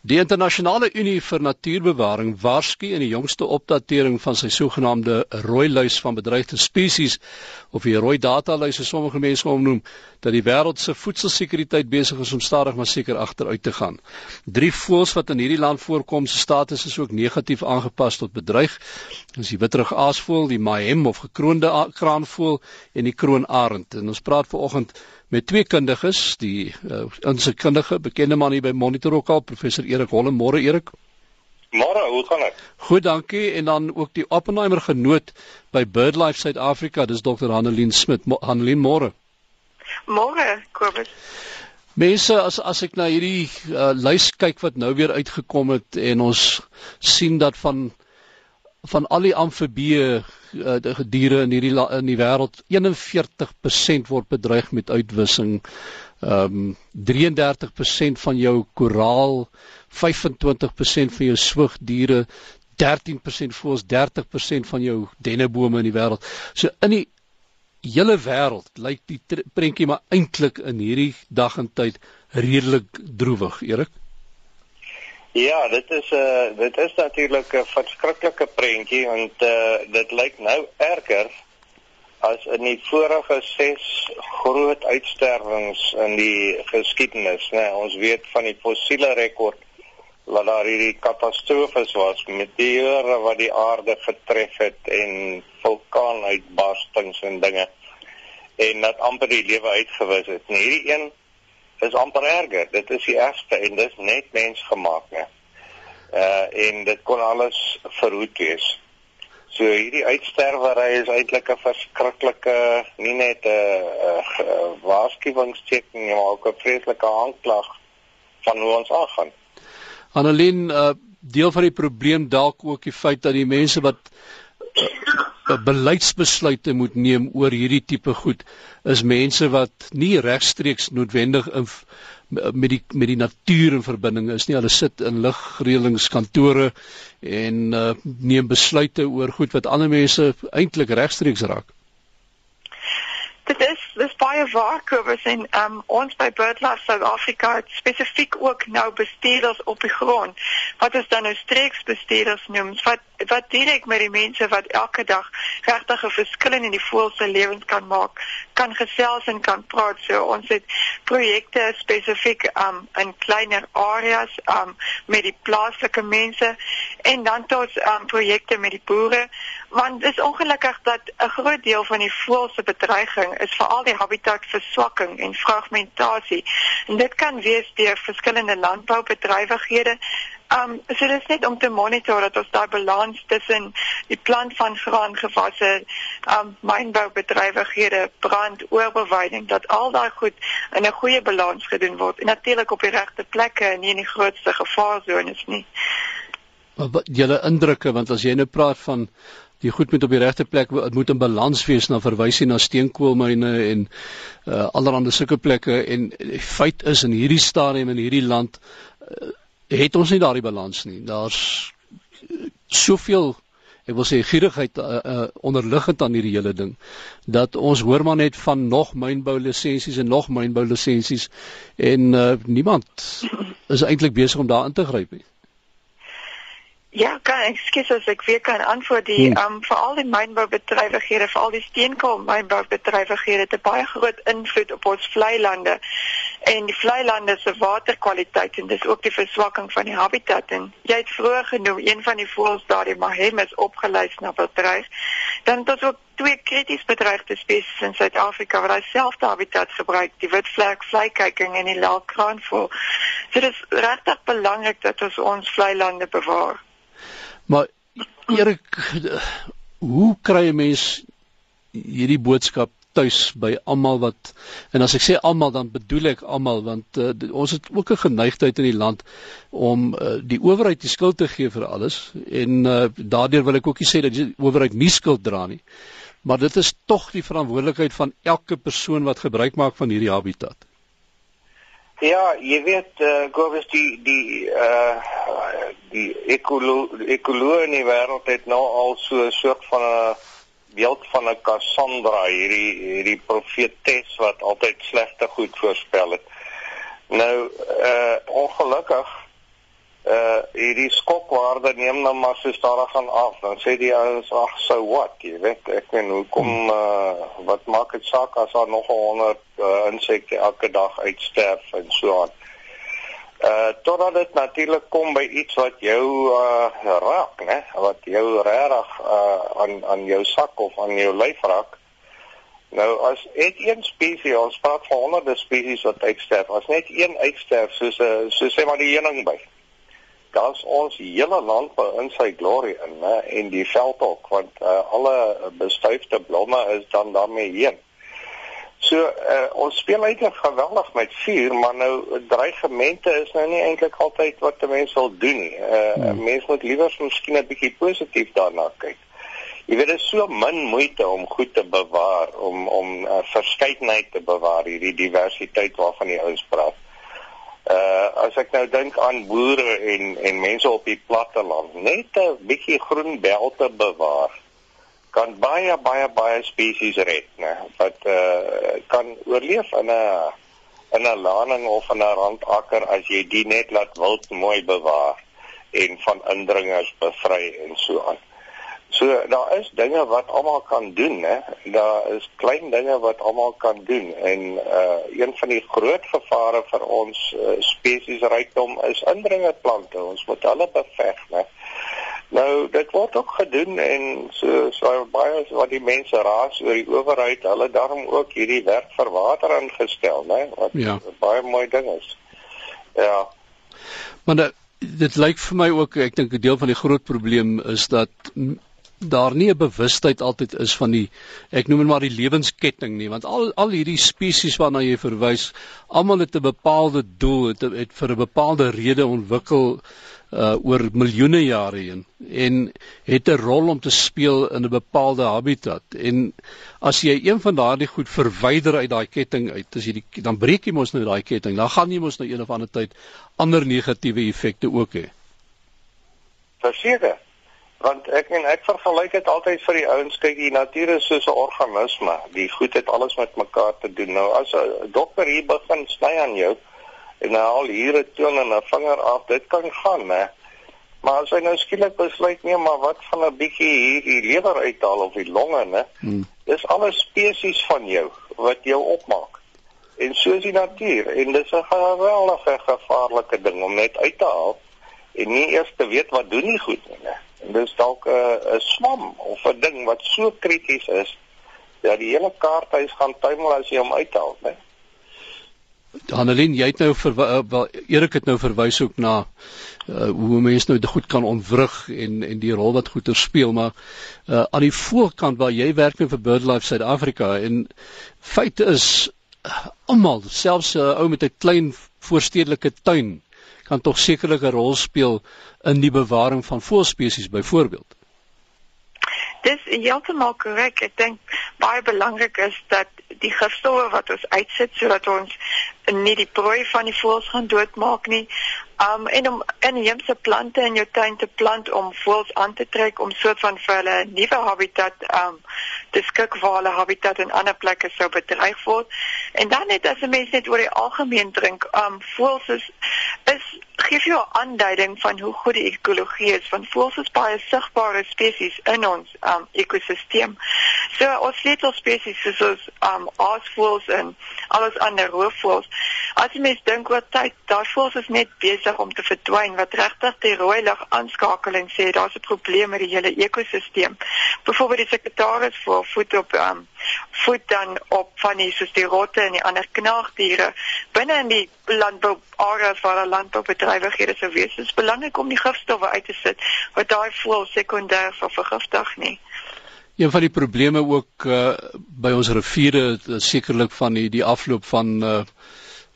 Die internasionale Unie vir Natuurbewaring waarsku in die jongste opdatering van sy sogenaamde rooi lys van bedreigde spesies of die rooi data lys soos sommige mense hom noem dat die wêreld se voedselsekuriteit besig is om stadig maar seker agteruit te gaan. Drie voëls wat in hierdie land voorkom se status is ook negatief aangepas tot bedreig. Dis die witrig aasvoël, die mahem of gekroonde kraanvoël en die kroonarend. En ons praat vanoggend met twee kundiges, die uh, insekundige bekende man hier by Monitor ook al, professor Erik Holle. Môre Erik. Môre, hoe gaan dit? Goed, dankie. En dan ook die Oppenheimer genoot by BirdLife Suid-Afrika, dis Dr. Hanelien Smit. Hanelien, môre. Môre, Kobus. Mense, as as ek na hierdie uh, lys kyk wat nou weer uitgekom het en ons sien dat van van al die amfibieë uh, diere in hierdie in die wêreld 41% word bedreig met uitwissing. Ehm um, 33% van jou koraal, 25% van jou swigdiere, 13% voels 30% van jou dennebome in die wêreld. So in die hele wêreld lyk die prentjie maar eintlik in hierdie dag en tyd redelik droewig, Erik. Ja, dit is 'n uh, eh, dit is natuurlik 'n verskriklike prentjie want uh, dit lyk nou erger as in die vorige 6 groot uitsterwings in die geskiedenis, né? Nee, ons weet van die fossiele rekord wat daar hierdie katastrofes was met diere wat die aarde getref het en vulkaanuitbarstings en dinge en dat amper die lewe uitgewis het. En hierdie een is amper erger. Dit is die ergste en dit is net mensgemaak, né? Uh en dit kon alles verhoed wees. So hierdie uitsterwery is eintlik 'n verskriklike nie net 'n waarskuwingsteken nie, maar ook 'n vreeslike aanklag van hoe ons aangaan. Annelien, uh deel van die probleem dalk ook die feit dat die mense wat beleidsbesluite moet neem oor hierdie tipe goed is mense wat nie regstreeks noodwendig in met die met die natuur in verbinding is nie. Hulle sit in ligreëlingskantore en uh, neem besluite oor goed wat ander mense eintlik regstreeks raak. Dit is dis baie waar Kobus en um, ons by BirdLife South Africa spesifiek ook nou bestuurders op die grond wat ons dan nou streeksbestuurders noem wat wat direk met die mense wat elke dag regtig 'n verskil in die voëls se lewens kan maak kan gesels en kan praat so ons het projekte spesifiek um, in kleiner areas um, met die plaaslike mense en dan tot um, projekte met die boere want dit is ongelukkig dat 'n groot deel van die voëls se bedreiging is veral die habitatverswakking en fragmentasie. En dit kan wees deur verskillende landboubedrywighede. Um so dit is net om te monitor dat ons daai balans tussen die plant van graangewasse, um mynboubedrywighede, brand, oorbeweiding dat al daai goed in 'n goeie balans gedoen word en natuurlik op die regte plekke en nie in die grootste gevaarzones nie. Wat julle indrukke want as jy nou praat van die goed moet op die regte plek moet in balans wees na verwys jy na steenkoolmyne en uh, allerlei sulke plekke en die feit is in hierdie stadium in hierdie land uh, het ons nie daardie balans nie. Daar's soveel ek wil sê gierigheid uh, uh, onderliggend aan hierdie hele ding dat ons hoor maar net van nog mynbou lisensies en nog mynbou lisensies en uh, niemand is eintlik besig om daarin te gryp nie. Ja, kan ek skiet as ek weer kan antwoord die hmm. um veral die mynboubedrywighede, veral die steenkool mynboubedrywighede het 'n baie groot invloed op ons vlei lande en die vlei lande se waterkwaliteit en dis ook die verswakking van die habitat en jy het vroeër genoem een van die voëls daar die mahem is opgelys na bedreig. Dan tot ook twee krities bedreigde spesies in Suid-Afrika wat dieselfde habitat gebruik, die witvlek vleikyking en die laakraanvoël. So dit is regtig belangrik dat ons ons vlei lande bewaar. Maar Erik, hoe kry 'n mens hierdie boodskap tuis by almal wat en as ek sê almal dan bedoel ek almal want uh, ons het ook 'n geneigtheid in die land om uh, die owerheid die skuld te gee vir alles en uh, daardeur wil ek ook nie sê dat die owerheid nie skuld dra nie maar dit is tog die verantwoordelikheid van elke persoon wat gebruik maak van hierdie habitat. Ja, jy weet uh, eh, Gobus die die uh die ekologie in die wêreld het nou al so 'n soort van 'n beeld van 'n Cassandra, hierdie hierdie profetes wat altyd slegte goed voorspel het. Nou uh ongelukkig uh hierdie skokwaarde neem dan maar so stadig aan af. Dan sê die ouens ag so what, jy weet, ek weet hoekom uh wat maak dit saak as daar nog 100 uh, insekte elke dag uitsterf en so aan. Uh totdat dit natuurlik kom by iets wat jou uh raak, né? Wat jou regtig uh aan aan jou sak of aan jou lyf raak. Nou as net een spesies, ons praat van honderde spesies wat uitsterf, as net een uitsterf soos 'n uh, so sê maar die heuningbei dan's ons hele land in sy glorie in hè en die veldhok want uh, alle bestuifde blomme is dan daarmee heen. So uh, ons speel eintlik geweldig met vuur, maar nou dreigemente is nou nie eintlik altyd wat 'n mens wil doen nie. Uh, hmm. Mense moet liewer miskien 'n bietjie positief daarna kyk. Jy weet dit is so min moeite om goed te bewaar, om om uh, verskeidenheid te bewaar, hierdie diversiteit waarvan jy ouens praat. Uh as ek nou dink aan boere en en mense op die platte land, net 'n bietjie groen belte bewaar kan baie baie baie spesies red, né? Wat uh kan oorleef in 'n in 'n laning of in 'n randakker as jy dit net laat wild mooi bewaar en van indringers bevry en so aan. So daar is dinge wat almal kan doen, hè. Daar is klein dinge wat almal kan doen en uh een van die groot gevare vir ons uh, spesiesrykdom is indringerplante. Ons moet hulle beveg, né. Nou dit word ook gedoen en so so baie wat die mense raas oor die owerheid, hulle daarom ook hierdie werk vir water ingestel, né, wat ja. baie mooi ding is. Ja. Maar dit, dit lyk vir my ook ek dink 'n deel van die groot probleem is dat daar nie 'n bewustheid altyd is van die ek noem dit maar die lewensketting nie want al al hierdie spesies waarna jy verwys almal het 'n bepaalde doel het, het vir 'n bepaalde rede ontwikkel uh oor miljoene jare heen en het 'n rol om te speel in 'n bepaalde habitat. En as jy een van daardie goed verwyder uit daai ketting uit as jy die dan breek jy mos nou daai ketting dan gaan jy mos nou een of ander tyd ander negatiewe effekte ook hê. Verseker want ek en ek vergelyk dit altyd vir die ouens kyk die natuur is soos 'n organisme die goed het alles met mekaar te doen. Nou as 'n dokter hier begin sny aan jou en nou al hier 'n toon en 'n vinger af dit kan gaan hè maar as hy nou skielik besluit nee maar wat van 'n bietjie hier die lewer uithaal of die longe hè hmm. dis alles spesies van jou wat jou opmaak en soos die natuur en dis 'n geweldige gevaarlike ding om net uit te haal en nie eers te weet wat doen nie goed nie hè En dis dalk 'n 'n swam of 'n ding wat so krities is dat die hele kaarthuis gaan tuimel as jy hom uithaal, né? Annelien, jy het nou eh, wel Erik het nou verwys ook na uh, hoe mense nou goed kan ontwrig en en die rol wat goeie speel, maar uh, aan die voorkant waar jy werk vir BirdLife Suid-Afrika en feite is almal, selfs 'n uh, ou met 'n klein voorstedelike tuin kan tog sekerlik 'n rol speel in die bewaring van voëlspesies byvoorbeeld. Dis heeltemal korrek. Ek dink baie belangrik is dat die gifstowwe wat ons uitsit sodat ons nie die prooi van die voëls gaan doodmaak nie. Um en om inheemse plante in jou tuin te plant om voëls aan te trek om soort van vir hulle nuwe habitat um te skik waar hulle habitat in ander plekke sou bedreig word. En dan net as 'n mens net oor die algemeen drink, um voëls is is gee jou 'n aanduiding van hoe goed die ekologie is want voëls is baie sigbare spesies in ons um ekosisteem. So ons sleutelspesies soos ons um aasvoëls en alles ander roofvoëls. As jy mens dink oor tyd, daar voëls is net besig om te verdwyn wat regtig die rooi lig aanskakeling sê daar's 'n probleem met die hele ekosisteem. Byvoorbeeld die sekretaris vir voet op um voet dan op van die soos die rotte en die ander knaagdiere binne in die landbou areas waar hulle landboubedrywighede sou wees. Dit is belangrik om die gifstowwe uit te sit wat daai voel sekondêr sal vergiftig nie. Een van die probleme ook uh, by ons riviere sekerlik van die die afloop van uh,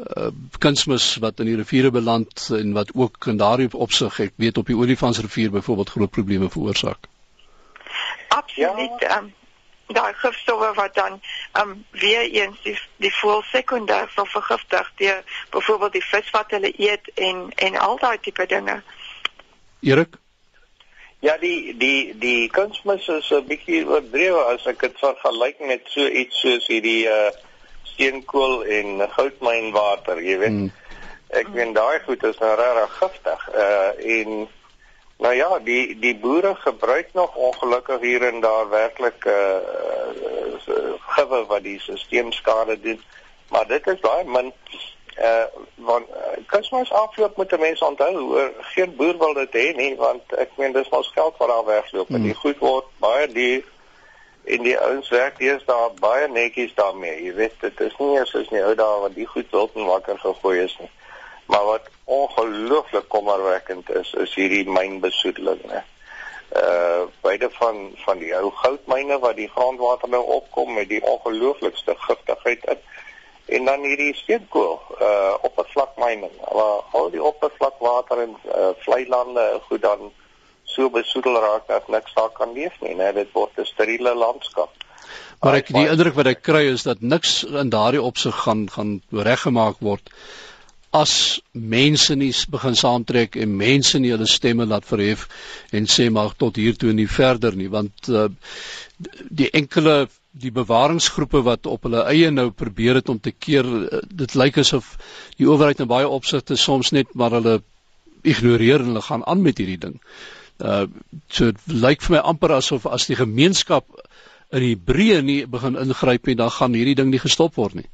uh kunsmis wat in die riviere beland en wat ook in daardie opsig ek weet op die Olifantsrivier byvoorbeeld groot probleme veroorsaak. Absoluut. Ja. Um, daai gifstowwe wat dan um weer eens die die voel sekondêr sal vergiftig deur byvoorbeeld die vis wat hulle eet en en al daai tipe dinge. Erik Ja, die die die kunsmis is 'n bietjie oordrewe as ek dit vergelyk met so iets soos hierdie uh steenkool en goudmynwater, jy weet. Hmm. Ek meen daai goed is nou regtig giftig. Uh en nou ja, die die boere gebruik nog ongelukkig hier en daar werklik uh gewe wat die stelsel skade doen. Maar dit is baie min uh want uh, Kersfees afloop moet mense onthou hoor geen boer wil dit hê nie want ek meen dis mos geld wat daar wegloop hmm. en die goed word baie duur en die ouens werk eers daar baie netjies daarmee jy weet dit is nie eers is nie ou daar wat die goed wild en wakker gegooi is nie maar wat ongelooflik kommerwekkend is is hierdie mynbesoedeling né uh beide van van die ou goudmyne wat die grondwater nou opkom met die ongelooflikste giftigheid in en dan hierdie steenkool uh oppervlakmyning waar al die oppervlakwater en uh, vlei lande goed dan so besoedel raak dat niks daar kan leef nie né? Dit word 'n steriele landskap. Maar ek die indruk wat ek kry is dat niks in daardie opsig gaan gaan reggemaak word as mense nie begin saamtrek en mense nie hulle stemme laat verhef en sê maar tot hier toe en nie verder nie want uh, die enkele die bewaringsgroepe wat op hulle eie nou probeer het om te keer eh, dit lyk asof die owerheid in baie opsigte soms net maar hulle ignoreer en hulle gaan aan met hierdie ding. Uh so lyk vir my amper asof as die gemeenskap in Hebreë nie begin ingryp nie, dan gaan hierdie ding nie gestop word nie.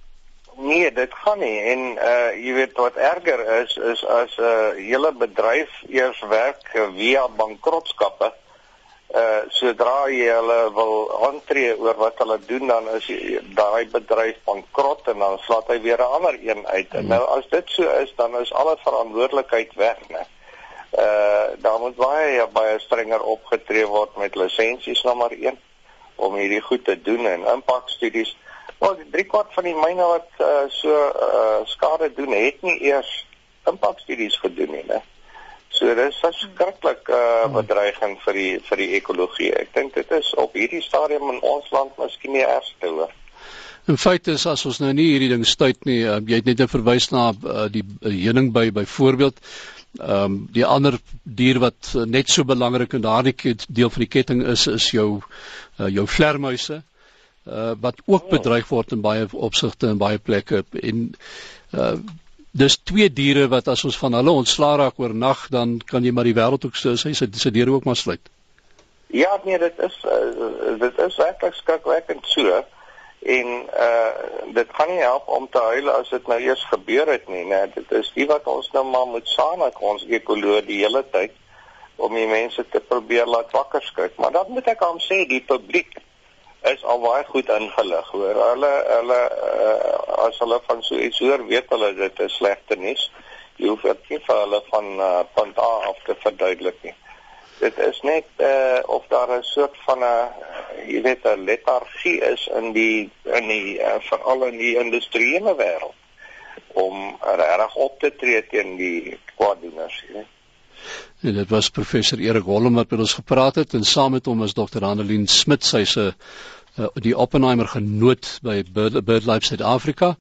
Nee, dit gaan nie en uh jy weet wat erger is is as 'n uh, hele bedryf eers werk via bankrotskappe uh sodra jy hulle wil aantree oor wat hulle doen dan is daai bedryf bankrot en dan slaat hy weer 'n ander een uit. Hmm. Nou as dit so is dan is alle verantwoordelikheid weg, né? Uh daar moet baie baie strenger opgetree word met lisensies nommer 1 om hierdie goed te doen en impakstudies. Maar drie kwart van die myne wat uh, so uh, skade doen het nie eers impakstudies gedoen nie, né? So dis 'n skrikkelike uh, bedreiging vir die vir die ekologie. Ek dink dit is op hierdie stadium in ons land miskien nie ergste hoor. In feite is as ons nou nie hierdie ding stuit nie, uh, jy het net 'n verwys na uh, die heuning by byvoorbeeld ehm um, die ander dier wat uh, net so belangrik in daardie deel van die ketting is is jou uh, jou vlermuise uh, wat ook bedreig word in baie opsigte en baie plekke en uh, dis twee diere wat as ons van hulle ontslaa raak oor nag dan kan jy maar die wêreld ook so sy se diere ook maar sluit. Ja, nee, dit is uh, dit is werklik skrikwekkend so en uh dit kan nie help om te huil as dit nou eers gebeur het nie, né? Dit is die wat ons nou maar moet saamlik ons ekoloog die hele tyd om die mense te probeer laat wakker skrik. Maar dan moet ek aan sê die publiek is al baie goed ingelig hoor. Hulle hulle uh, as hulle van so iets hoor, weet hulle dit is slegte nuus. Jy hoef dit nie vir hulle van uh, punt A af te verduidelik nie. Dit is net uh, of daar 'n soort van 'n jy weet 'n letargie is in die in die uh, veral in die industriële wêreld om reg op te tree teen die kwaaddoeners. En dit was professor Erik Holm wat met ons gepraat het en saam met hom is dokter Annelien Smit, sy's 'n die Oppenheimer genoot by BirdLife Suid-Afrika.